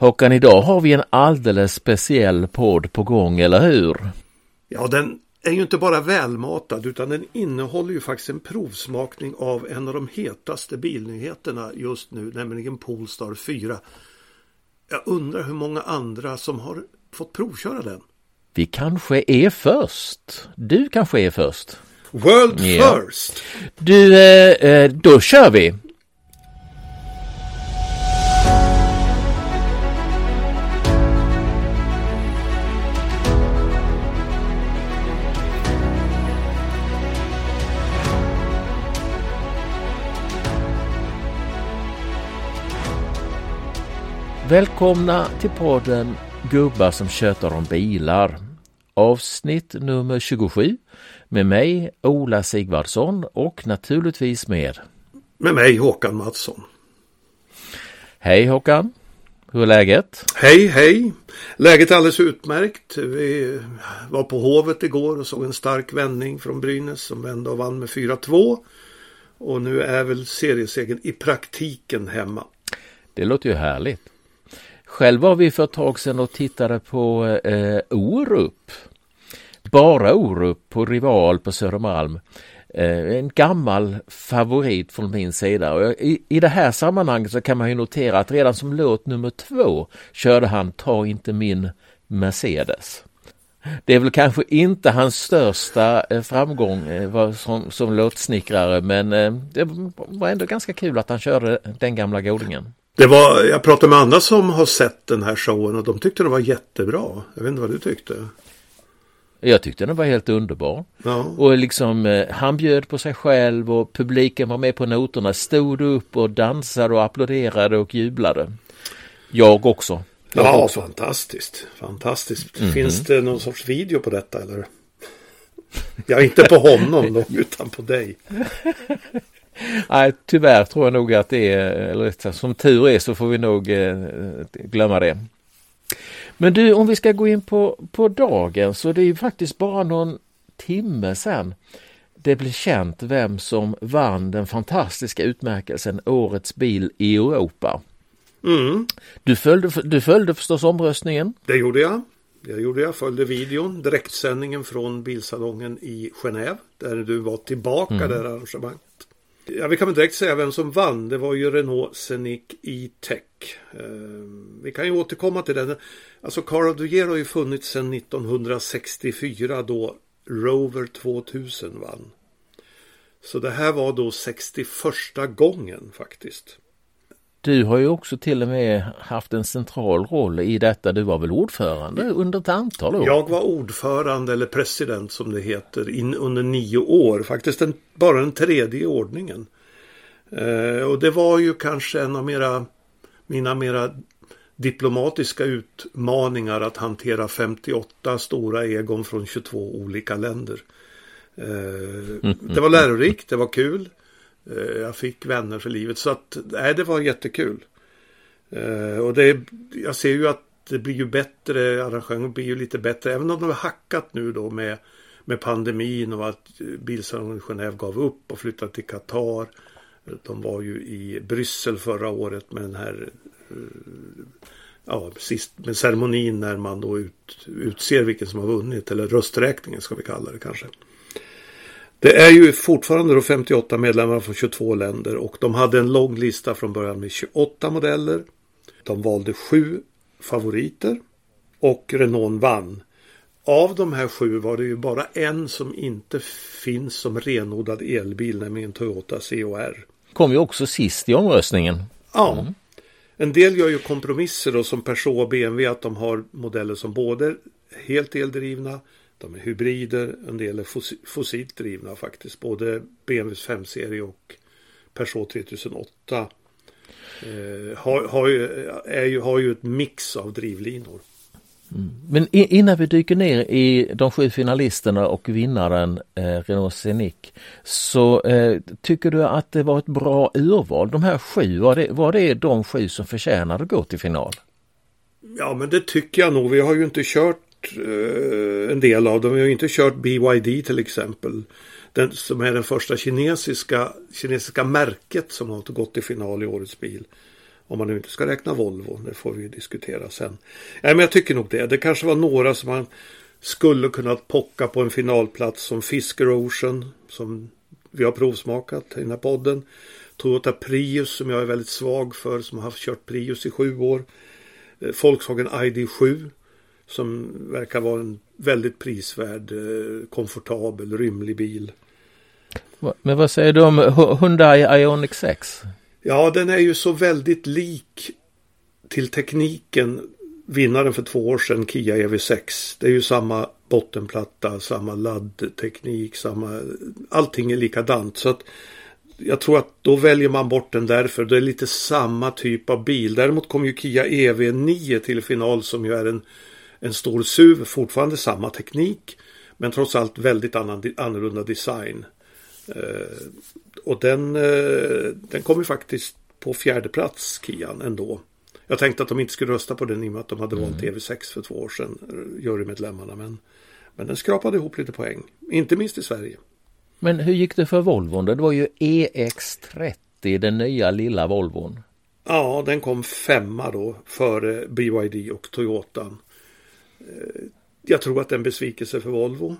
Håkan, idag har vi en alldeles speciell podd på gång, eller hur? Ja, den är ju inte bara välmatad utan den innehåller ju faktiskt en provsmakning av en av de hetaste bilnyheterna just nu, nämligen Polestar 4. Jag undrar hur många andra som har fått provköra den. Vi kanske är först. Du kanske är först. World ja. first! Du, eh, eh då kör vi! Välkomna till podden Gubbar som tjötar om bilar. Avsnitt nummer 27 med mig Ola Sigvardsson och naturligtvis med med mig Håkan Mattsson. Hej Håkan! Hur är läget? Hej hej! Läget är alldeles utmärkt. Vi var på Hovet igår och såg en stark vändning från Brynäs som vände och vann med 4-2. Och nu är väl seriesegern i praktiken hemma. Det låter ju härligt. Själv var vi för ett tag sedan och tittade på eh, Orup. Bara Orup på Rival på Södermalm. Eh, en gammal favorit från min sida. Och i, I det här sammanhanget så kan man ju notera att redan som låt nummer två körde han Ta inte min Mercedes. Det är väl kanske inte hans största eh, framgång eh, som, som låtsnickrare men eh, det var ändå ganska kul att han körde den gamla godingen. Det var, jag pratade med andra som har sett den här showen och de tyckte den var jättebra. Jag vet inte vad du tyckte? Jag tyckte den var helt underbar. Ja. Och liksom eh, han bjöd på sig själv och publiken var med på noterna, stod upp och dansade och applåderade och jublade. Jag också. Jag ja, också. fantastiskt. Fantastiskt. Mm -hmm. Finns det någon sorts video på detta eller? Ja, inte på honom då, utan på dig. Nej, tyvärr tror jag nog att det är, eller som tur är så får vi nog eh, glömma det. Men du, om vi ska gå in på, på dagen så det är ju faktiskt bara någon timme sedan det blev känt vem som vann den fantastiska utmärkelsen Årets bil i Europa. Mm. Du, följde, du följde förstås omröstningen? Det gjorde jag. Det gjorde jag. Följde videon, direktsändningen från bilsalongen i Genève där du var tillbaka mm. där arrangemanget. Ja, vi kan väl direkt säga vem som vann. Det var ju Renault Scenic E-Tech. Eh, vi kan ju återkomma till den. Alltså Car of the Year har ju funnits sedan 1964 då Rover 2000 vann. Så det här var då 61 gången faktiskt. Du har ju också till och med haft en central roll i detta. Du var väl ordförande under ett antal år? Jag var ordförande eller president som det heter in, under nio år. Faktiskt den, bara den tredje ordningen. Eh, och det var ju kanske en av mera, mina mera diplomatiska utmaningar att hantera 58 stora egon från 22 olika länder. Eh, det var lärorikt, det var kul. Eh, jag fick vänner för livet. Så att, nej, det var jättekul. Eh, och det, jag ser ju att det blir ju bättre, arrangemangen blir ju lite bättre. Även om de har hackat nu då med, med pandemin och att bilsalongen i Genève gav upp och flyttade till Qatar. De var ju i Bryssel förra året med den här eh, ja, sist med ceremonin när man då ut, utser vilken som har vunnit. Eller rösträkningen ska vi kalla det kanske. Det är ju fortfarande då 58 medlemmar från 22 länder och de hade en lång lista från början med 28 modeller. De valde sju favoriter och Renault vann. Av de här sju var det ju bara en som inte finns som renodlad elbil, nämligen Toyota CHR. Kom ju också sist i omröstningen. Ja. Mm. En del gör ju kompromisser då som Peugeot och BMW att de har modeller som både helt eldrivna de är hybrider, en del är fossilt drivna faktiskt. Både BMWs 5-serie och Peugeot 3008 eh, har, har, ju, är ju, har ju ett mix av drivlinor. Mm. Men innan vi dyker ner i de sju finalisterna och vinnaren eh, Renault Scenic så eh, tycker du att det var ett bra urval? De här sju, var det, var det de sju som förtjänade att gå till final? Ja men det tycker jag nog. Vi har ju inte kört eh, en del av dem. Vi har inte kört BYD till exempel. Den, som är den första kinesiska, kinesiska märket som har gått till final i årets bil. Om man nu inte ska räkna Volvo, det får vi diskutera sen. Nej, men jag tycker nog det. Det kanske var några som man skulle kunna pocka på en finalplats som Fisker Ocean, som vi har provsmakat i den här podden. Toyota Prius som jag är väldigt svag för, som har haft kört Prius i sju år. Eh, Volkswagen ID7 som verkar vara en väldigt prisvärd, eh, komfortabel, rymlig bil. Men vad säger du om Hyundai Ioniq 6? Ja, den är ju så väldigt lik till tekniken vinnaren för två år sedan, Kia EV6. Det är ju samma bottenplatta, samma laddteknik, samma... Allting är likadant. Så att jag tror att då väljer man bort den därför. Det är lite samma typ av bil. Däremot kom ju Kia EV9 till final som ju är en, en stor SUV. Fortfarande samma teknik. Men trots allt väldigt annan, annorlunda design. Eh, och den, eh, den kom ju faktiskt på fjärde plats, Kian, ändå. Jag tänkte att de inte skulle rösta på den i och med att de hade valt mm. TV6 för två år sedan, eh, jurymedlemmarna. Men, men den skrapade ihop lite poäng, inte minst i Sverige. Men hur gick det för Volvon? Det var ju EX30, den nya lilla Volvon. Ja, den kom femma då före BYD och Toyota. Eh, jag tror att det är en besvikelse för Volvo.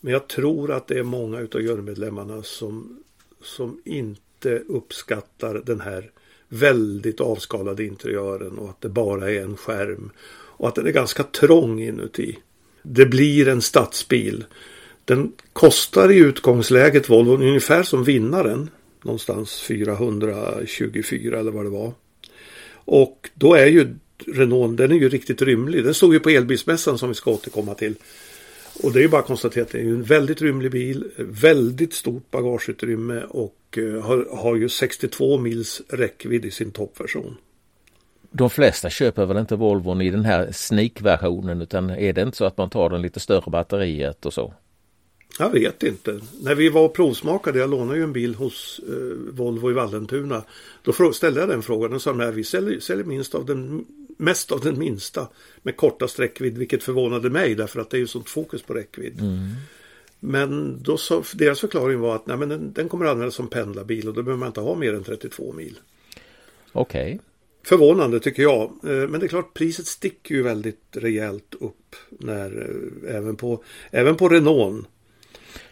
Men jag tror att det är många av jurymedlemmarna som, som inte uppskattar den här väldigt avskalade interiören och att det bara är en skärm. Och att den är ganska trång inuti. Det blir en stadsbil. Den kostar i utgångsläget Volvo ungefär som vinnaren. Någonstans 424 eller vad det var. Och då är ju Renault, den är ju riktigt rymlig. Den stod ju på elbilsmässan som vi ska återkomma till. Och det är ju bara att konstatera att det är en väldigt rymlig bil, väldigt stort bagageutrymme och eh, har, har ju 62 mils räckvidd i sin toppversion. De flesta köper väl inte Volvon i den här sneak-versionen utan är det inte så att man tar den lite större batteriet och så? Jag vet inte. När vi var och provsmakade, jag lånade ju en bil hos eh, Volvo i Vallentuna. Då ställde jag den frågan och sa att vi säljer, säljer minst av den mest av den minsta med korta sträckvidd, vilket förvånade mig därför att det är ju sånt fokus på räckvidd. Mm. Men då så, deras förklaring var att nej, men den, den kommer användas som pendlarbil och då behöver man inte ha mer än 32 mil. Okej. Okay. Förvånande tycker jag. Eh, men det är klart priset sticker ju väldigt rejält upp när eh, även på, även på Renault.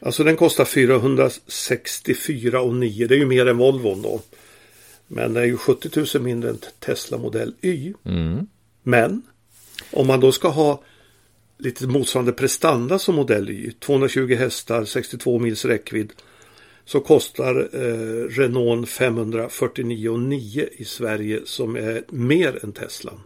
Alltså den kostar 464 och 9. Det är ju mer än Volvon då. Men det är ju 70 000 mindre än Tesla modell Y. Mm. Men om man då ska ha lite motsvarande prestanda som modell Y, 220 hästar, 62 mils räckvidd, så kostar eh, Renault 549,9 i Sverige som är mer än Teslan.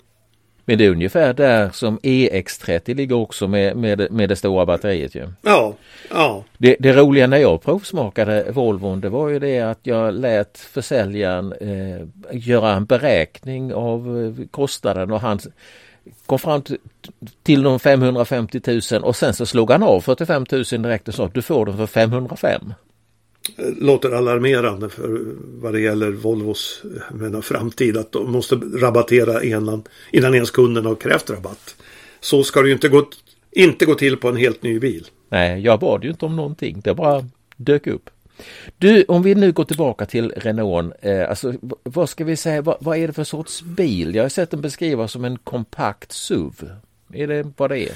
Men det är ungefär där som EX30 ligger också med, med, med det stora batteriet ju. Ja, ja. Det, det roliga när jag provsmakade Volvon det var ju det att jag lät försäljaren eh, göra en beräkning av eh, kostnaden och han kom fram till, de 550 000 och sen så slog han av 45 000 direkt och sa du får den för 505 låter alarmerande för vad det gäller Volvos menar, framtid. Att de måste rabattera innan, innan ens kunden har krävt rabatt. Så ska det ju inte gå, inte gå till på en helt ny bil. Nej, jag bad ju inte om någonting. Det bara dök upp. Du, om vi nu går tillbaka till Renault, eh, alltså vad ska vi säga, vad, vad, är det för sorts bil? Jag har sett den beskrivas som en kompakt SUV. Är det vad det är?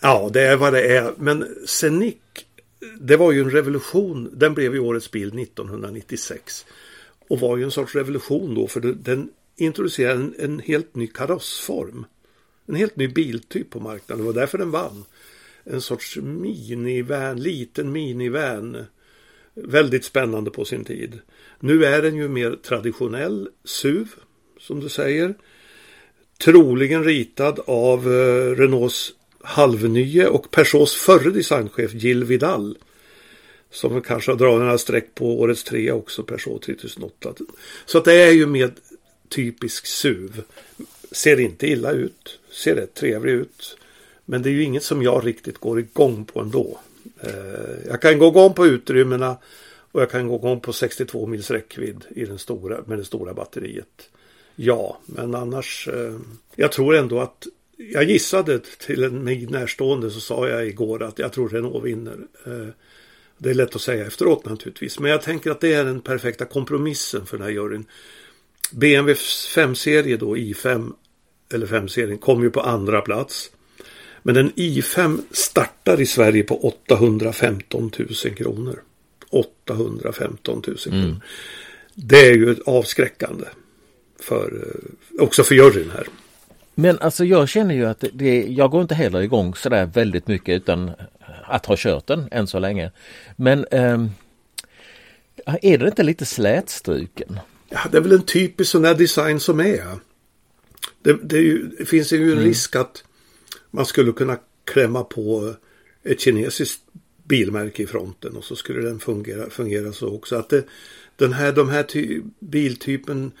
Ja, det är vad det är. Men Scenic det var ju en revolution. Den blev ju årets bil 1996. Och var ju en sorts revolution då för den introducerade en, en helt ny karossform. En helt ny biltyp på marknaden. Det var därför den vann. En sorts minivan, liten minivan. Väldigt spännande på sin tid. Nu är den ju mer traditionell SUV, som du säger. Troligen ritad av eh, Renaults halvnye och Peugeots förre designchef Jill Vidal. Som kanske har dragit några streck på årets trea också, Peugeot 3008. Så att det är ju med typisk SUV. Ser inte illa ut, ser rätt trevlig ut. Men det är ju inget som jag riktigt går igång på ändå. Eh, jag kan gå igång på utrymmena och jag kan gå igång på 62 mils räckvidd i den stora, med det stora batteriet. Ja, men annars. Eh, jag tror ändå att jag gissade till en mig närstående så sa jag igår att jag tror Renault vinner. Eh, det är lätt att säga efteråt naturligtvis. Men jag tänker att det är den perfekta kompromissen för den här juryn. BMW 5-serie då, i5 eller 5-serien, kom ju på andra plats. Men en i5 startar i Sverige på 815 000 kronor. 815 000 kronor. Mm. Det är ju avskräckande. För, eh, också för juryn här. Men alltså jag känner ju att det, jag går inte heller igång sådär väldigt mycket utan att ha kört den än så länge. Men eh, är det inte lite slätstruken? Ja, det är väl en typisk sån här design som är. Det, det, är ju, det finns ju en mm. risk att man skulle kunna klämma på ett kinesiskt bilmärke i fronten och så skulle den fungera, fungera så också. Att det, den här, de här ty, biltypen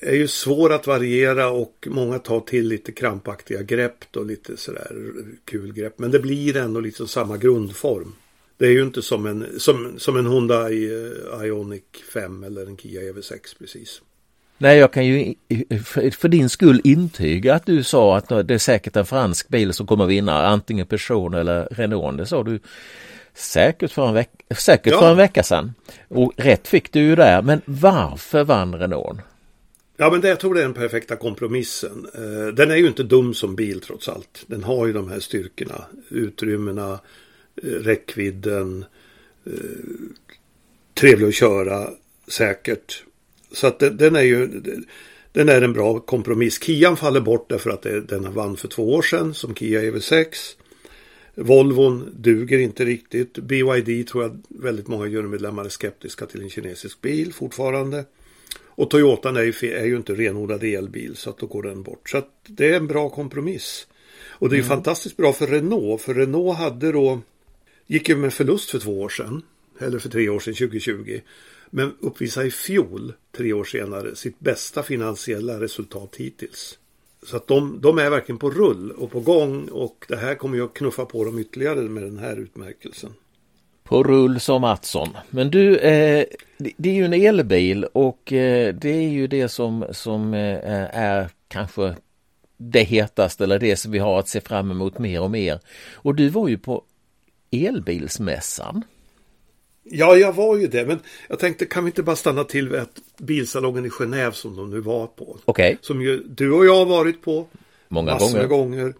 är ju svår att variera och många tar till lite krampaktiga grepp och lite sådär kul grepp. Men det blir ändå liksom samma grundform. Det är ju inte som en, som, som en Hyundai eh, Ioniq 5 eller en Kia EV6 precis. Nej, jag kan ju för din skull intyga att du sa att det är säkert en fransk bil som kommer vinna, antingen Peugeot eller Renault. Det sa du säkert för en, veck säkert ja. för en vecka sedan. Och rätt fick du ju där, men varför vann Renault? Ja, men det, jag tror det är den perfekta kompromissen. Eh, den är ju inte dum som bil trots allt. Den har ju de här styrkorna, utrymmena, eh, räckvidden, eh, trevlig att köra, säkert. Så att den är ju den är en bra kompromiss. Kian faller bort därför att den vann för två år sedan som Kia EV6. Volvon duger inte riktigt. BYD tror jag väldigt många jurymedlemmar är skeptiska till en kinesisk bil fortfarande. Och Toyotan är ju, är ju inte renodlad elbil så att då går den bort. Så att det är en bra kompromiss. Och det är mm. fantastiskt bra för Renault. För Renault hade då, gick ju med förlust för två år sedan. Eller för tre år sedan, 2020. Men uppvisade i fjol, tre år senare, sitt bästa finansiella resultat hittills. Så att de, de, är verkligen på rull och på gång och det här kommer ju att knuffa på dem ytterligare med den här utmärkelsen. På rull som Mattsson. Men du, eh, det är ju en elbil och eh, det är ju det som, som eh, är kanske det hetaste eller det som vi har att se fram emot mer och mer. Och du var ju på elbilsmässan. Ja, jag var ju det. Men jag tänkte, kan vi inte bara stanna till vid att bilsalongen i Genève som de nu var på? Okay. Som ju du och jag har varit på. Många gånger. gånger.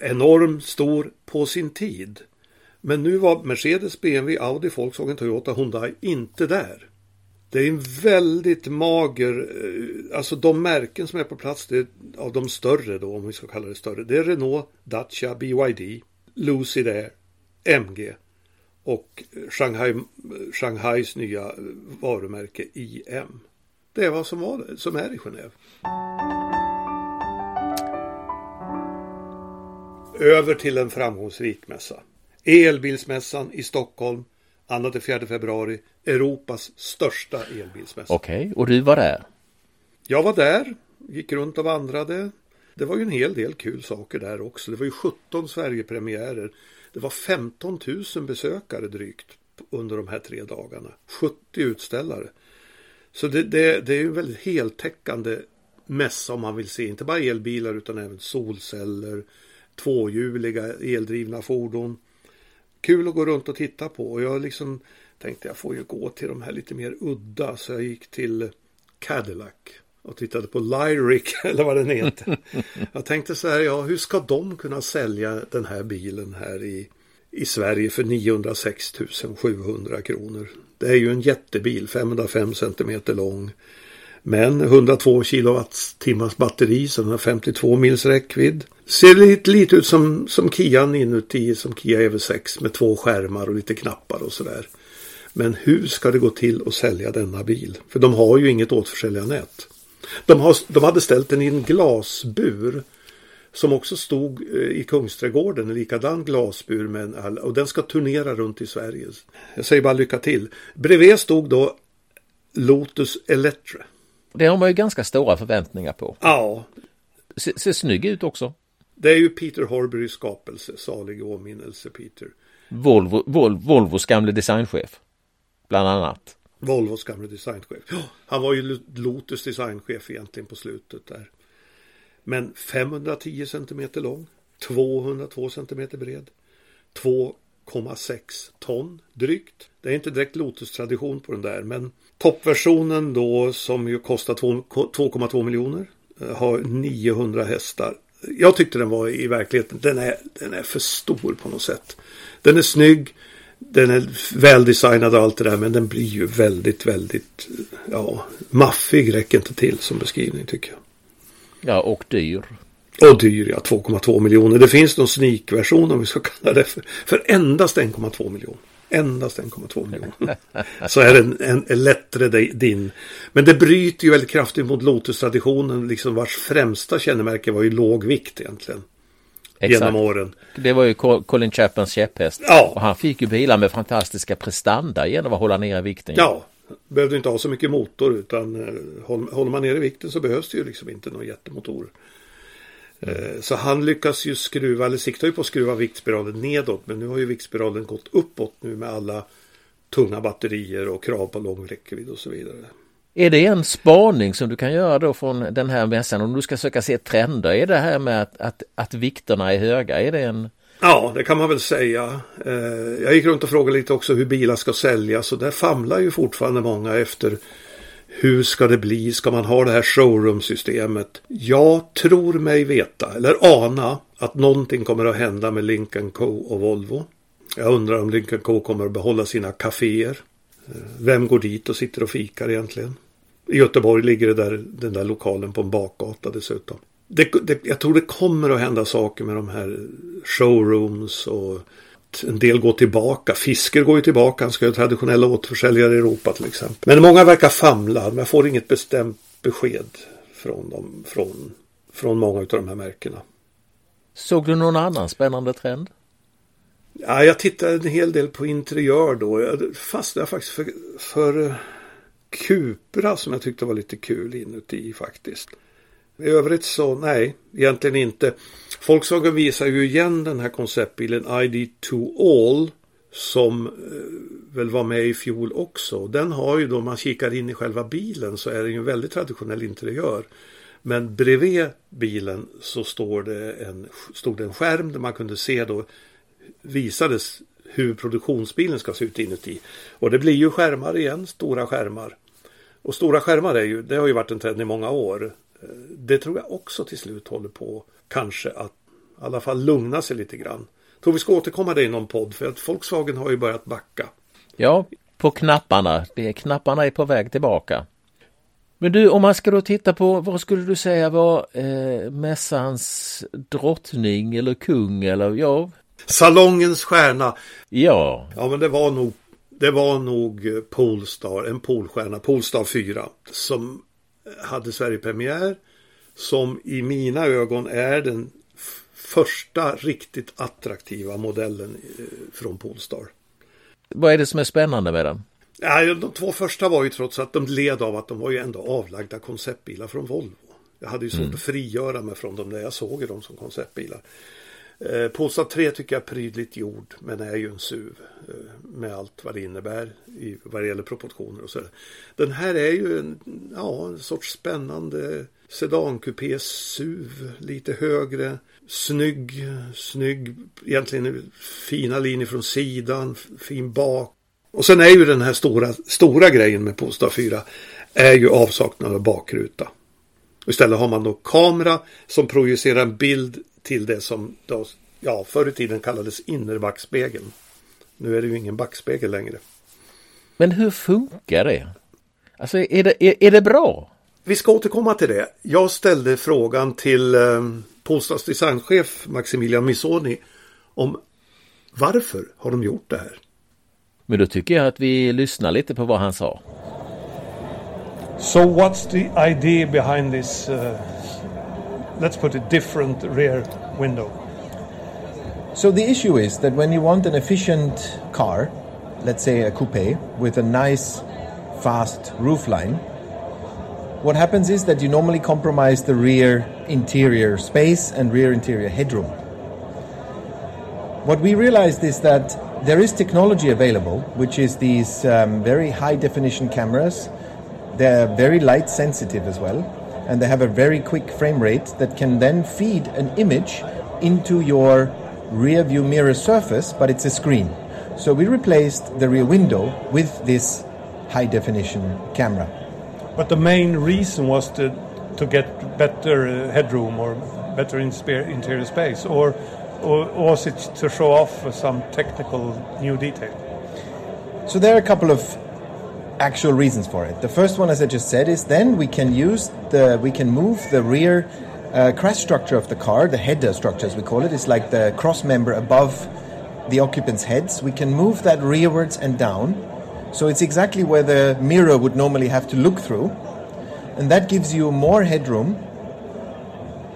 Enormt stor på sin tid. Men nu var Mercedes, BMW, Audi, Volkswagen, Toyota, Hyundai inte där. Det är en väldigt mager, eh, alltså de märken som är på plats, det är av de större då, om vi ska kalla det större. Det är Renault, Dacia, BYD, Lucid Air, MG och Shanghai, Shanghais nya eh, varumärke IM. Det är vad som, var, som är i Genève. Över till en framgångsrik mässa. Elbilsmässan i Stockholm 2-4 februari. Europas största elbilsmässa. Okej, okay, och du var där? Jag var där, gick runt och vandrade. Det var ju en hel del kul saker där också. Det var ju 17 Sverigepremiärer. Det var 15 000 besökare drygt under de här tre dagarna. 70 utställare. Så det, det, det är ju en väldigt heltäckande mässa om man vill se inte bara elbilar utan även solceller, tvåhjuliga eldrivna fordon. Kul att gå runt och titta på och jag liksom tänkte jag får ju gå till de här lite mer udda så jag gick till Cadillac och tittade på Lyric eller vad den heter. Jag tänkte så här, ja hur ska de kunna sälja den här bilen här i, i Sverige för 906 700 kronor. Det är ju en jättebil, 505 centimeter lång. Men 102 kilowattimmars batteri så den har 52 mils räckvidd. Ser lite, lite ut som, som Kian inuti, som Kia EV6 med två skärmar och lite knappar och sådär. Men hur ska det gå till att sälja denna bil? För de har ju inget återförsäljarnät. De, har, de hade ställt den i en glasbur som också stod eh, i Kungsträdgården, en likadan glasbur med en, och den ska turnera runt i Sverige. Jag säger bara lycka till. Bredvid stod då Lotus Electra. Det har man ju ganska stora förväntningar på. Ja. Ser, ser snygg ut också. Det är ju Peter Horburys skapelse, salig åminnelse Peter. Volvo, Vol, Volvos gamle designchef. Bland annat. Volvos gamle designchef. Ja, han var ju Lotus designchef egentligen på slutet där. Men 510 cm lång, 202 cm bred, 2,6 ton drygt. Det är inte direkt Lotus-tradition på den där, men Toppversionen då som ju kostar 2,2 miljoner eh, har 900 hästar. Jag tyckte den var i verkligheten, den är, den är för stor på något sätt. Den är snygg, den är väldesignad och allt det där men den blir ju väldigt, väldigt, ja, maffig räcker inte till som beskrivning tycker jag. Ja, och dyr. Och dyr ja, 2,2 miljoner. Det finns någon sneak-version om vi ska kalla det för, för endast 1,2 miljoner. Endast 1,2 miljoner. Så är den en, en lättare din. Men det bryter ju väldigt kraftigt mot Lotus-traditionen, liksom vars främsta kännemärke var ju låg vikt egentligen. Exakt. Genom åren. Det var ju Colin Chappens käpphäst. Ja. Och han fick ju bilar med fantastiska prestanda genom att hålla nere vikten. Ja, behövde inte ha så mycket motor utan eh, håller man nere vikten så behövs det ju liksom inte någon jättemotor. Mm. Så han lyckas ju skruva, eller siktar ju på att skruva viktspiralen nedåt. Men nu har ju viktspiralen gått uppåt nu med alla tunga batterier och krav på lång räckvidd och så vidare. Är det en spaning som du kan göra då från den här mässan om du ska söka se trender? Är det här med att, att, att vikterna är höga? Är det en... Ja, det kan man väl säga. Eh, jag gick runt och frågade lite också hur bilar ska säljas och där famlar ju fortfarande många efter hur ska det bli? Ska man ha det här showroom-systemet? Jag tror mig veta, eller ana, att någonting kommer att hända med Lincoln Co och Volvo. Jag undrar om Lincoln Co kommer att behålla sina kaféer. Eh, vem går dit och sitter och fikar egentligen? I Göteborg ligger det där, den där lokalen på en bakgata dessutom. Det, det, jag tror det kommer att hända saker med de här showrooms och en del går tillbaka. Fisker går ju tillbaka. Han ska ju traditionella återförsäljare i Europa till exempel. Men många verkar famla. Men jag får inget bestämt besked från, dem, från, från många av de här märkena. Såg du någon annan spännande trend? Ja, jag tittade en hel del på interiör då. Jag fastnade faktiskt för, för Cupra som jag tyckte var lite kul inuti faktiskt. I övrigt så nej, egentligen inte. Volkswagen visar ju igen den här konceptbilen ID2 All som eh, väl var med i fjol också. Den har ju då, om man kikar in i själva bilen så är det ju en väldigt traditionell interiör. Men bredvid bilen så står det en, stod det en skärm där man kunde se då visades hur produktionsbilen ska se ut inuti. Och det blir ju skärmar igen, stora skärmar. Och stora skärmar är ju, det har ju varit en trend i många år. Det tror jag också till slut håller på kanske att i alla fall lugna sig lite grann. Jag tror vi ska återkomma det i någon podd för att Volkswagen har ju börjat backa. Ja, på knapparna. Det är, knapparna är på väg tillbaka. Men du, om man ska då titta på vad skulle du säga var eh, mässans drottning eller kung eller ja? Salongens stjärna. Ja. Ja, men det var nog det var nog Polestar, en Polstjärna, Polestar 4 som hade Sverigepremiär som i mina ögon är den första riktigt attraktiva modellen eh, från Polestar. Vad är det som är spännande med den? Ja, de två första var ju trots att de led av att de var ju ändå avlagda konceptbilar från Volvo. Jag hade ju svårt mm. att frigöra mig från dem när jag såg dem som konceptbilar. Eh, Polestar 3 tycker jag är prydligt gjord men är ju en SUV eh, med allt vad det innebär i, vad det gäller proportioner och sådär. Den här är ju en, ja, en sorts spännande sedankupé SUV, lite högre, snygg, snygg, egentligen fina linjer från sidan, fin bak. Och sen är ju den här stora, stora grejen med Polestar 4 är ju avsaknad av bakruta. Istället har man då kamera som projicerar en bild till det som då, ja, förr i tiden kallades innerbackspegeln. Nu är det ju ingen backspegel längre. Men hur funkar det? Alltså är det, är, är det bra? Vi ska återkomma till det. Jag ställde frågan till eh, Polstars designchef Maximilian Missoni om varför har de gjort det här? Men då tycker jag att vi lyssnar lite på vad han sa. So what's the idea behind this uh, let's put a different rear window. So the issue is that when you want an efficient car, let's say a coupe with a nice fast roofline, what happens is that you normally compromise the rear interior space and rear interior headroom. What we realized is that there is technology available, which is these um, very high definition cameras. They're very light sensitive as well and they have a very quick frame rate that can then feed an image into your rear view mirror surface, but it's a screen. So we replaced the rear window with this high definition camera. But the main reason was to to get better uh, headroom or better interior space, or, or was it to show off some technical new detail? So there are a couple of actual reasons for it. The first one, as I just said, is then we can use the we can move the rear uh, crash structure of the car, the header structure as we call it, is like the cross member above the occupants' heads. We can move that rearwards and down, so it's exactly where the mirror would normally have to look through, and that gives you more headroom.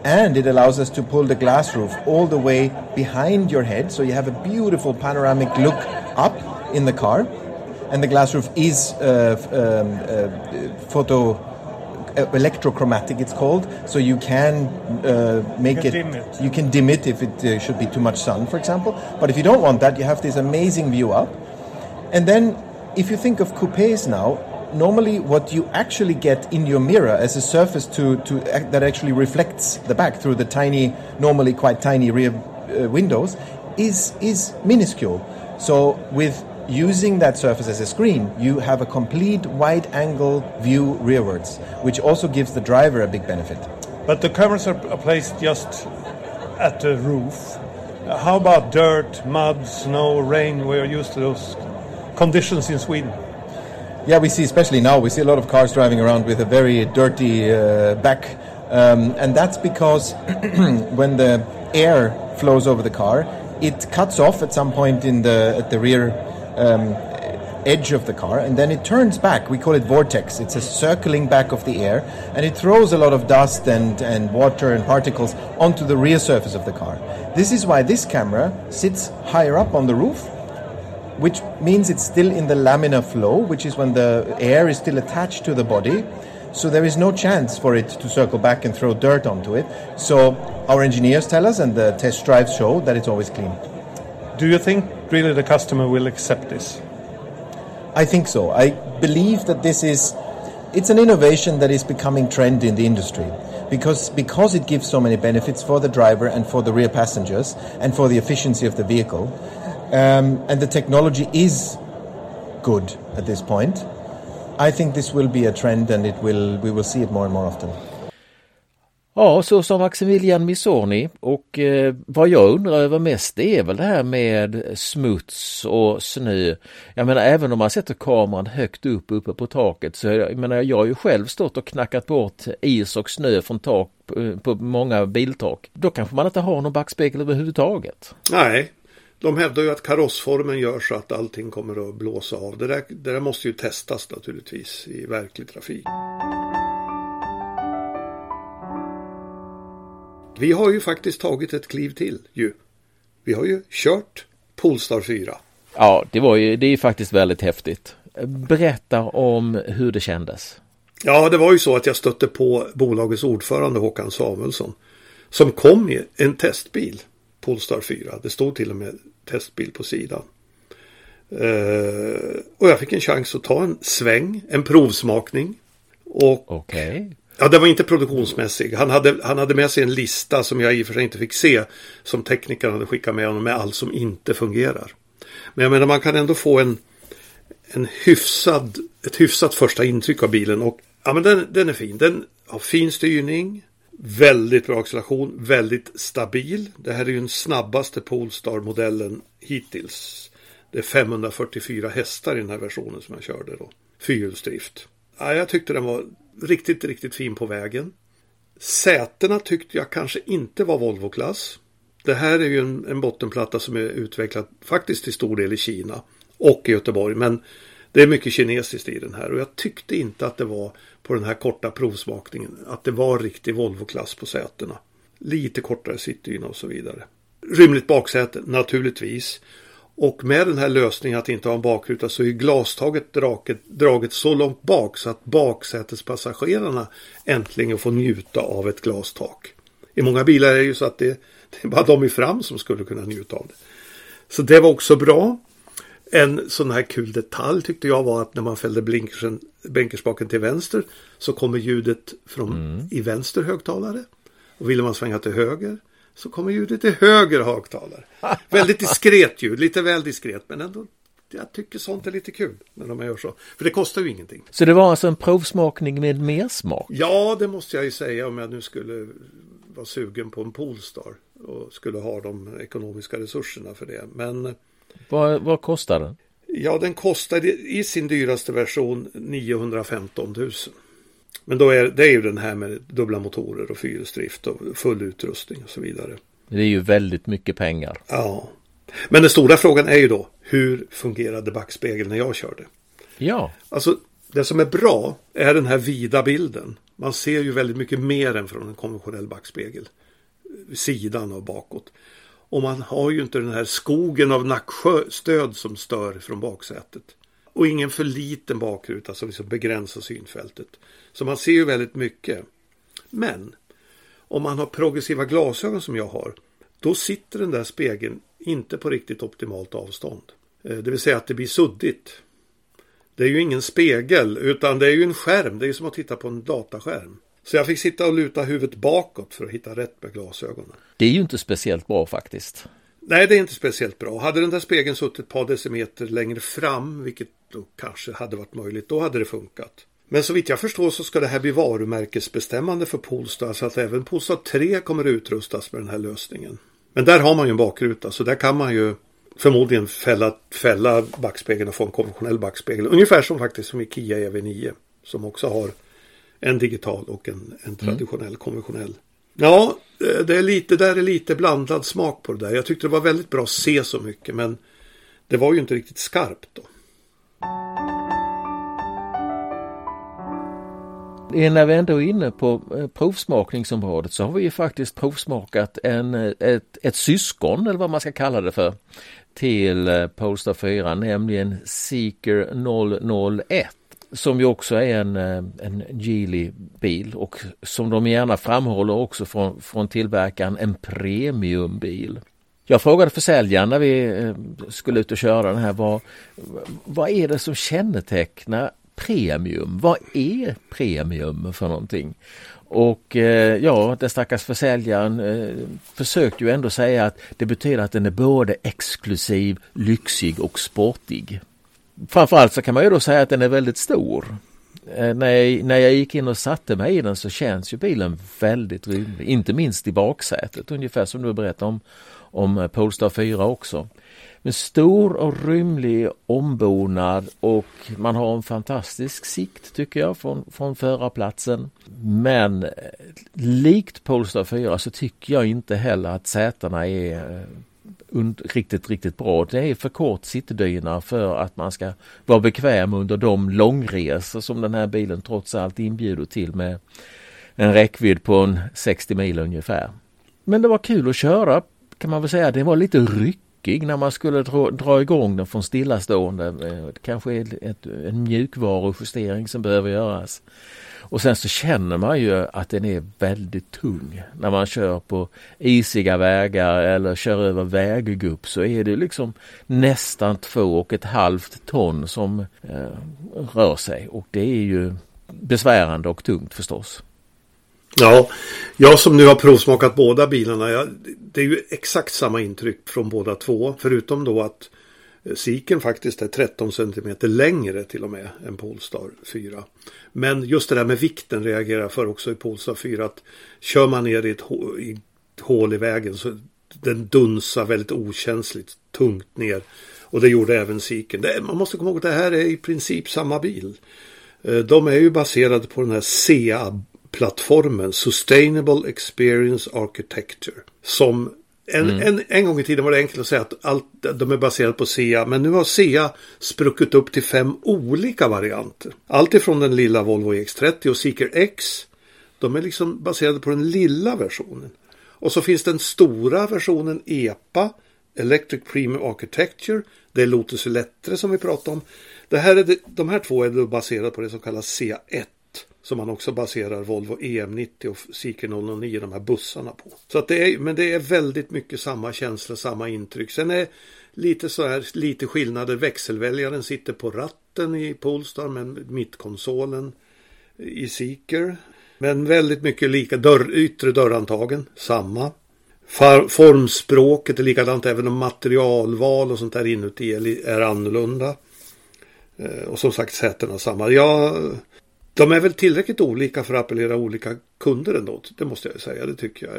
And it allows us to pull the glass roof all the way behind your head, so you have a beautiful panoramic look up in the car and the glass roof is uh, um, uh, photo uh, electrochromatic it's called. So you can uh, make you it, can it, you can dim it if it uh, should be too much sun for example. But if you don't want that you have this amazing view up. And then if you think of coupes now normally what you actually get in your mirror as a surface to, to that actually reflects the back through the tiny normally quite tiny rear uh, windows is is minuscule. So with using that surface as a screen, you have a complete wide angle view rearwards, which also gives the driver a big benefit. But the cameras are placed just at the roof. How about dirt, mud, snow, rain? We're used to those conditions in Sweden. Yeah, we see, especially now, we see a lot of cars driving around with a very dirty uh, back. Um, and that's because when the air flows over the car, it cuts off at some point in the at the rear um, edge of the car and then it turns back. We call it vortex. It's a circling back of the air and it throws a lot of dust and, and water and particles onto the rear surface of the car. This is why this camera sits higher up on the roof, which means it's still in the laminar flow, which is when the air is still attached to the body. So there is no chance for it to circle back and throw dirt onto it. So our engineers tell us and the test drives show that it's always clean. Do you think really the customer will accept this? I think so. I believe that this is it's an innovation that is becoming trend in the industry because because it gives so many benefits for the driver and for the rear passengers and for the efficiency of the vehicle. Um, and the technology is good at this point. I think this will be a trend and it will we will see it more and more often. Ja, så sa Maximilian Missoni och eh, vad jag undrar över mest det är väl det här med smuts och snö. Jag menar även om man sätter kameran högt upp uppe på taket så jag menar jag har ju själv stått och knackat bort is och snö från tak på, på många biltak. Då kanske man inte har någon backspegel överhuvudtaget. Nej, de hävdar ju att karossformen gör så att allting kommer att blåsa av. Det där, det där måste ju testas naturligtvis i verklig trafik. Vi har ju faktiskt tagit ett kliv till ju. Vi har ju kört Polestar 4. Ja, det var ju, det är faktiskt väldigt häftigt. Berätta om hur det kändes. Ja, det var ju så att jag stötte på bolagets ordförande Håkan Samuelsson. Som kom i en testbil, Polestar 4. Det stod till och med testbil på sidan. Uh, och jag fick en chans att ta en sväng, en provsmakning. Och okay. Ja, det var inte produktionsmässig. Han hade, han hade med sig en lista som jag i och för sig inte fick se. Som teknikern hade skickat med honom med allt som inte fungerar. Men jag menar man kan ändå få en, en hyfsad, ett hyfsat första intryck av bilen. Och ja, men den, den är fin. Den har fin styrning. Väldigt bra acceleration. Väldigt stabil. Det här är ju den snabbaste Polestar-modellen hittills. Det är 544 hästar i den här versionen som jag körde då. Fyrhjulsdrift. Ja, jag tyckte den var riktigt, riktigt fin på vägen. Sätena tyckte jag kanske inte var Volvo-klass. Det här är ju en, en bottenplatta som är utvecklad faktiskt till stor del i Kina och i Göteborg. Men det är mycket kinesiskt i den här och jag tyckte inte att det var på den här korta provsmakningen att det var riktig Volvo-klass på sätena. Lite kortare sittdyna och så vidare. Rymligt baksäte naturligtvis. Och med den här lösningen att inte ha en bakruta så är glastaget draget, draget så långt bak så att baksätespassagerarna äntligen får njuta av ett glastak. I många bilar är det ju så att det, det är bara de i fram som skulle kunna njuta av det. Så det var också bra. En sån här kul detalj tyckte jag var att när man fällde blinkersen, blinkerspaken till vänster så kommer ljudet från mm. i vänster högtalare. Och ville man svänga till höger så kommer ljudet till höger högtalare. Väldigt diskret ljud, lite väl diskret men ändå jag tycker sånt är lite kul när de gör så. För det kostar ju ingenting. Så det var alltså en provsmakning med mer smak? Ja, det måste jag ju säga om jag nu skulle vara sugen på en Polestar och skulle ha de ekonomiska resurserna för det. Men vad, vad kostar den? Ja, den kostade i sin dyraste version 915 000. Men då är det är ju den här med dubbla motorer och fyrhjulsdrift och full utrustning och så vidare. Det är ju väldigt mycket pengar. Ja. Men den stora frågan är ju då hur fungerade backspegeln när jag körde? Ja. Alltså det som är bra är den här vida bilden. Man ser ju väldigt mycket mer än från en konventionell backspegel. Sidan och bakåt. Och man har ju inte den här skogen av nackstöd som stör från baksätet. Och ingen för liten bakruta som liksom begränsar synfältet. Så man ser ju väldigt mycket. Men om man har progressiva glasögon som jag har. Då sitter den där spegeln inte på riktigt optimalt avstånd. Eh, det vill säga att det blir suddigt. Det är ju ingen spegel utan det är ju en skärm. Det är som att titta på en dataskärm. Så jag fick sitta och luta huvudet bakåt för att hitta rätt med glasögonen. Det är ju inte speciellt bra faktiskt. Nej, det är inte speciellt bra. Hade den där spegeln suttit ett par decimeter längre fram, vilket då kanske hade varit möjligt, då hade det funkat. Men så vitt jag förstår så ska det här bli varumärkesbestämmande för Polestar så att även Polestar 3 kommer utrustas med den här lösningen. Men där har man ju en bakruta så där kan man ju förmodligen fälla, fälla backspegeln och få en konventionell backspegel. Ungefär som faktiskt som i Kia EV9 som också har en digital och en, en traditionell mm. konventionell. Ja, det är lite, där är lite blandad smak på det där. Jag tyckte det var väldigt bra att se så mycket men det var ju inte riktigt skarpt då. Eh, när vi ändå är inne på eh, provsmakningsområdet så har vi ju faktiskt provsmakat en, eh, ett, ett syskon eller vad man ska kalla det för till Polestar 4, nämligen Seeker 001 som ju också är en, en Geely-bil och som de gärna framhåller också från, från tillverkaren en premiumbil. Jag frågade försäljaren när vi skulle ut och köra den här vad, vad är det som kännetecknar premium. Vad är premium för någonting? Och eh, ja, den stackars försäljaren eh, försökte ju ändå säga att det betyder att den är både exklusiv, lyxig och sportig. Framförallt så kan man ju då säga att den är väldigt stor. Eh, när, jag, när jag gick in och satte mig i den så känns ju bilen väldigt rymlig, inte minst i baksätet, ungefär som du berättade om, om Polestar 4 också. Men stor och rymlig ombonad och man har en fantastisk sikt tycker jag från, från förarplatsen. Men eh, likt Polestar 4 så tycker jag inte heller att sätena är eh, und, riktigt, riktigt bra. Det är för kort sittdyna för att man ska vara bekväm under de långresor som den här bilen trots allt inbjuder till med en räckvidd på en 60 mil ungefär. Men det var kul att köra kan man väl säga. Det var lite ryck ryckig när man skulle dra, dra igång den från stillastående. Det kanske är ett, en mjukvarujustering som behöver göras. Och sen så känner man ju att den är väldigt tung. När man kör på isiga vägar eller kör över väggupp så är det liksom nästan två och ett halvt ton som eh, rör sig och det är ju besvärande och tungt förstås. Ja, jag som nu har provsmakat båda bilarna, jag, det är ju exakt samma intryck från båda två. Förutom då att eh, Siken faktiskt är 13 cm längre till och med än Polestar 4. Men just det där med vikten reagerar jag för också i Polestar 4 att kör man ner i ett, i ett hål i vägen så den dunsar väldigt okänsligt tungt ner. Och det gjorde även Siken. Det, man måste komma ihåg att det här är i princip samma bil. Eh, de är ju baserade på den här CA plattformen Sustainable Experience Architecture. Som en, mm. en, en gång i tiden var det enkelt att säga att allt, de är baserade på SEA. Men nu har SEA spruckit upp till fem olika varianter. Allt ifrån den lilla Volvo EX30 och Seeker X. De är liksom baserade på den lilla versionen. Och så finns den stora versionen EPA. Electric Premium Architecture. Det är Lotus Elettre som vi pratar om. Det här är det, de här två är baserade på det som kallas CA1 som man också baserar Volvo EM90 och Seeker 009, de här bussarna på. Så att det är, men det är väldigt mycket samma känsla, samma intryck. Sen är lite så här, lite skillnader. Växelväljaren sitter på ratten i Polestar men mittkonsolen i Seeker. Men väldigt mycket lika. Dörr, yttre dörrantagen, samma. formspråket är likadant även om materialval och sånt där inuti är annorlunda. Eh, och som sagt sätena samma. Ja, de är väl tillräckligt olika för att appellera olika kunder ändå. Det måste jag säga. Det tycker jag.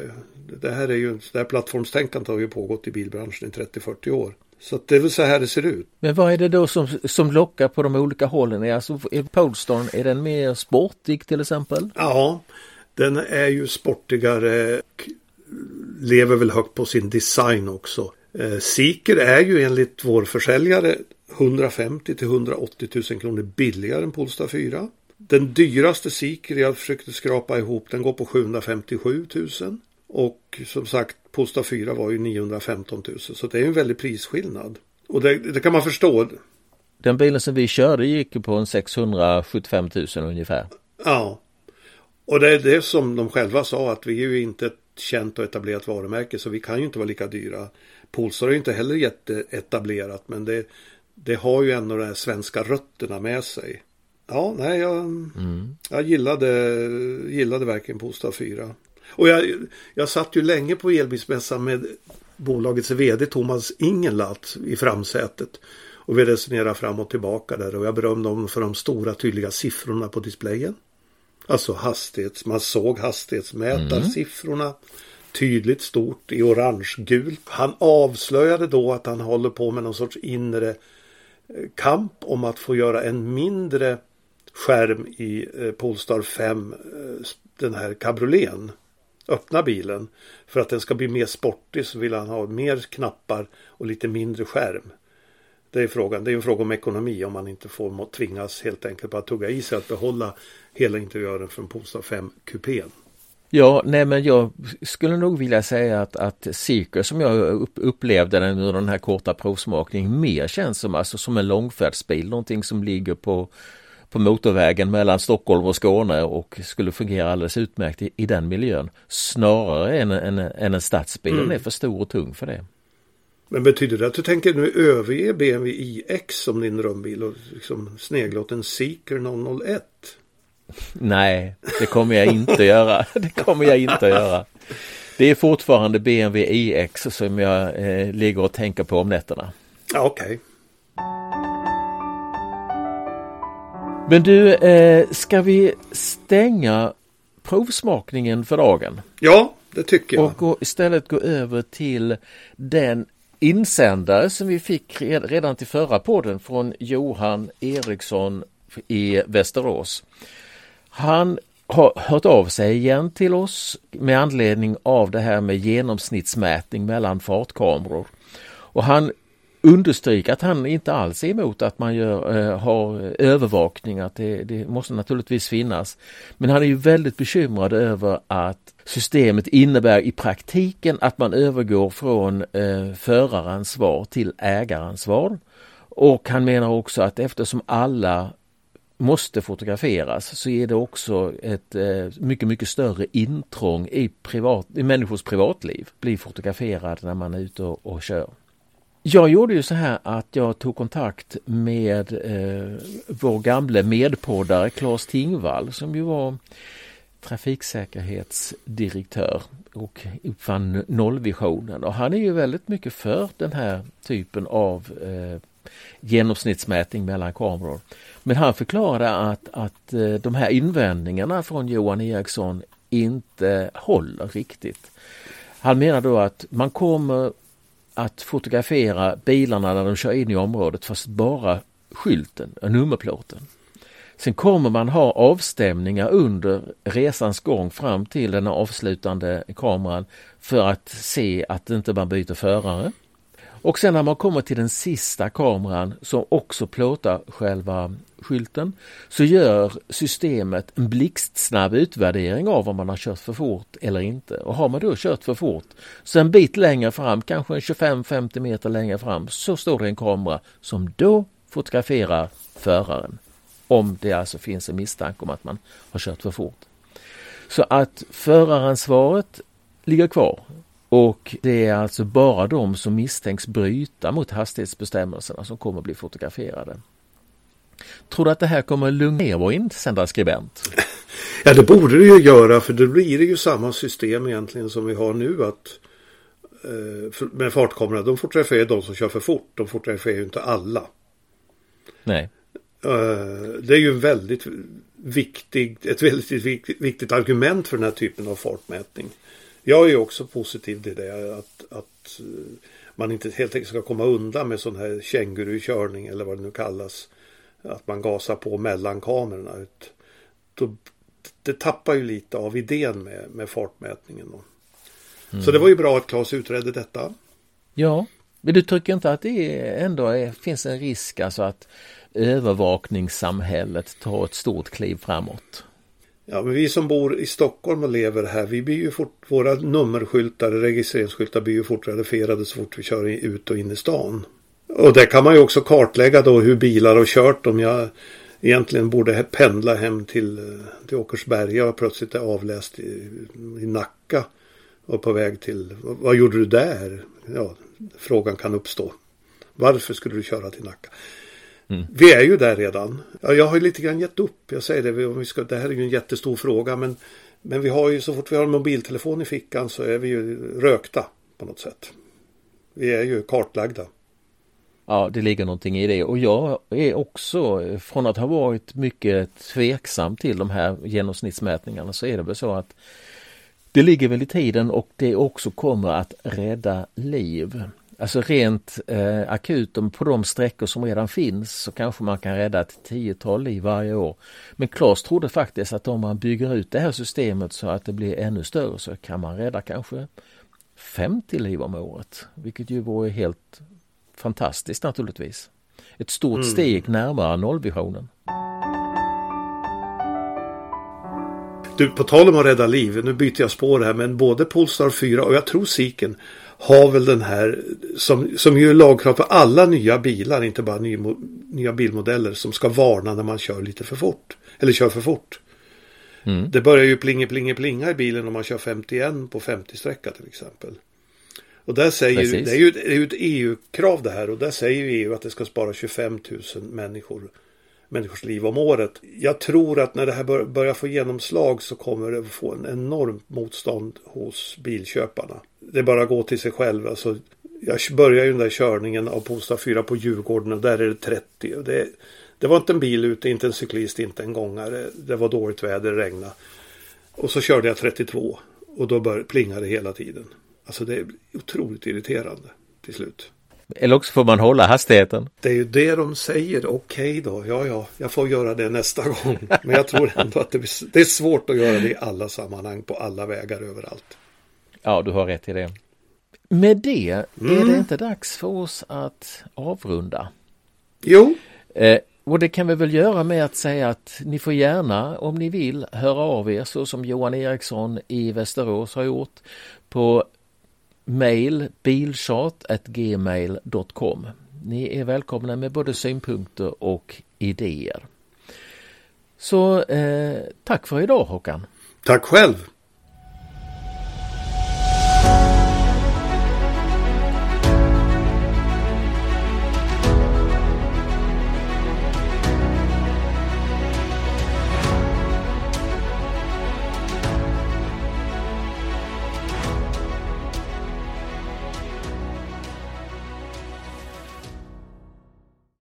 Det här är ju, det här plattformstänkandet har ju pågått i bilbranschen i 30-40 år. Så det är väl så här det ser ut. Men vad är det då som, som lockar på de olika hållen? Alltså, är Polestar, är den mer sportig till exempel? Ja, den är ju sportigare och lever väl högt på sin design också. Eh, Seeker är ju enligt vår försäljare 150 till 180 000 kronor billigare än Polestar 4. Den dyraste Seeker jag försökte skrapa ihop den går på 757 000. Och som sagt Polestar 4 var ju 915 000 så det är en väldig prisskillnad. Och det, det kan man förstå. Den bilen som vi körde gick på en 675 000 ungefär. Ja. Och det är det som de själva sa att vi är ju inte ett känt och etablerat varumärke så vi kan ju inte vara lika dyra. Polestar är ju inte heller jätteetablerat men det, det har ju ändå de här svenska rötterna med sig. Ja, nej, jag, mm. jag gillade, gillade verkligen Polestar 4. Och jag, jag satt ju länge på elbilsmässan med bolagets vd Thomas Ingenlath i framsätet. Och vi resonerade fram och tillbaka där och jag berömde honom för de stora tydliga siffrorna på displayen. Alltså hastighets, man såg hastighetsmätarsiffrorna mm. tydligt stort i orange-gult. Han avslöjade då att han håller på med någon sorts inre eh, kamp om att få göra en mindre skärm i eh, Polestar 5, eh, den här cabrioleten. Öppna bilen. För att den ska bli mer sportig så vill han ha mer knappar och lite mindre skärm. Det är frågan. Det är en fråga om ekonomi om man inte får tvingas helt enkelt att tugga i sig att behålla hela interiören från Polestar 5 kupén. Ja, nej men jag skulle nog vilja säga att, att Seeker som jag upplevde den under den här korta provsmakningen mer känns som, alltså, som en långfärdsbil, någonting som ligger på, på motorvägen mellan Stockholm och Skåne och skulle fungera alldeles utmärkt i, i den miljön. Snarare än, än, än en stadsbil, mm. den är för stor och tung för det. Men betyder det att du tänker nu överge BMW iX som din drömbil och liksom snegla åt en Seeker 001? Nej, det kommer jag inte göra. Det kommer jag inte göra. Det är fortfarande BMW iX som jag eh, ligger och tänker på om nätterna. Okej. Okay. Men du, eh, ska vi stänga provsmakningen för dagen? Ja, det tycker jag. Och gå, istället gå över till den insändare som vi fick redan till förra podden från Johan Eriksson i Västerås. Han har hört av sig igen till oss med anledning av det här med genomsnittsmätning mellan fartkameror. Och han understryker att han inte alls är emot att man gör, eh, har övervakning, att det, det, måste naturligtvis finnas. Men han är ju väldigt bekymrad över att systemet innebär i praktiken att man övergår från eh, föraransvar till ägaransvar. Och han menar också att eftersom alla måste fotograferas så är det också ett eh, mycket, mycket större intrång i, privat, i människors privatliv. Bli fotograferad när man är ute och, och kör. Jag gjorde ju så här att jag tog kontakt med eh, vår gamle medpoddare Claes Tingvall som ju var trafiksäkerhetsdirektör och uppfann nollvisionen och han är ju väldigt mycket för den här typen av eh, genomsnittsmätning mellan kameror. Men han förklarade att, att eh, de här invändningarna från Johan Eriksson inte håller riktigt. Han menar då att man kommer att fotografera bilarna när de kör in i området fast bara skylten, eh, nummerplåten. Sen kommer man ha avstämningar under resans gång fram till den avslutande kameran för att se att inte man byter förare. Och sen när man kommer till den sista kameran som också plåtar själva skylten så gör systemet en blixtsnabb utvärdering av om man har kört för fort eller inte. Och har man då kört för fort så en bit längre fram, kanske 25-50 meter längre fram, så står det en kamera som då fotograferar föraren. Om det alltså finns en misstanke om att man har kört för fort. Så att föraransvaret ligger kvar och det är alltså bara de som misstänks bryta mot hastighetsbestämmelserna som kommer bli fotograferade. Tror du att det här kommer lugna ner vår insändarskribent? Ja, det borde det ju göra för då blir det ju samma system egentligen som vi har nu att eh, med fartkamera, de fotograferar de som kör för fort. De fotograferar ju inte alla. Nej. Eh, det är ju väldigt viktig, ett väldigt viktigt, viktigt argument för den här typen av fartmätning. Jag är också positiv till det. Att, att eh, man inte helt enkelt ska komma undan med sån här kängurukörning eller vad det nu kallas. Att man gasar på mellan kamerorna. Då, det tappar ju lite av idén med, med fartmätningen. Mm. Så det var ju bra att Claes utredde detta. Ja, men du tycker inte att det ändå är, finns en risk alltså att övervakningssamhället tar ett stort kliv framåt? Ja, men vi som bor i Stockholm och lever här, vi blir ju fort, våra nummerskyltar, registreringsskyltar blir ju fotograferade så fort vi kör ut och in i stan. Och där kan man ju också kartlägga då hur bilar har kört om jag egentligen borde pendla hem till, eh, till Åkersberga och plötsligt är avläst i, i Nacka och på väg till, vad gjorde du där? Ja, frågan kan uppstå. Varför skulle du köra till Nacka? Mm. Vi är ju där redan. Ja, jag har ju lite grann gett upp. Jag säger det, om vi ska, det här är ju en jättestor fråga men, men vi har ju så fort vi har en mobiltelefon i fickan så är vi ju rökta på något sätt. Vi är ju kartlagda. Ja, det ligger någonting i det och jag är också från att ha varit mycket tveksam till de här genomsnittsmätningarna så är det väl så att det ligger väl i tiden och det också kommer att rädda liv. Alltså rent eh, akut på de sträckor som redan finns så kanske man kan rädda ett tiotal liv varje år. Men Claes trodde faktiskt att om man bygger ut det här systemet så att det blir ännu större så kan man rädda kanske 50 liv om året. Vilket ju vore helt fantastiskt naturligtvis. Ett stort mm. steg närmare nollvisionen. Du, på tal om att rädda liv, nu byter jag spår här, men både Polestar 4 och jag tror Siken har väl den här som, som ju är lagkrav på alla nya bilar, inte bara ny, nya bilmodeller som ska varna när man kör lite för fort. Eller kör för fort. Mm. Det börjar ju plinga, plinga, plinga i bilen om man kör 51 på 50-sträcka till exempel. Och där säger, det är ju, det är ju ett EU-krav det här och där säger EU att det ska spara 25 000 människor människors liv om året. Jag tror att när det här bör, börjar få genomslag så kommer det få en enormt motstånd hos bilköparna. Det bara att gå till sig själv. Alltså, jag börjar ju den där körningen av Polestar 4 på Djurgården och där är det 30. Och det, det var inte en bil ute, inte en cyklist, inte en gångare. Det var dåligt väder, det regnade. Och så körde jag 32 och då bör, plingade det hela tiden. Alltså det är otroligt irriterande till slut. Eller också får man hålla hastigheten. Det är ju det de säger. Okej då, ja ja, jag får göra det nästa gång. Men jag tror ändå att det är svårt att göra det i alla sammanhang, på alla vägar, överallt. Ja, du har rätt i det. Med det, mm. är det inte dags för oss att avrunda? Jo. Eh, och det kan vi väl göra med att säga att ni får gärna, om ni vill, höra av er så som Johan Eriksson i Västerås har gjort på mail bilchat.gmail.com. Ni är välkomna med både synpunkter och idéer. Så eh, tack för idag Håkan. Tack själv.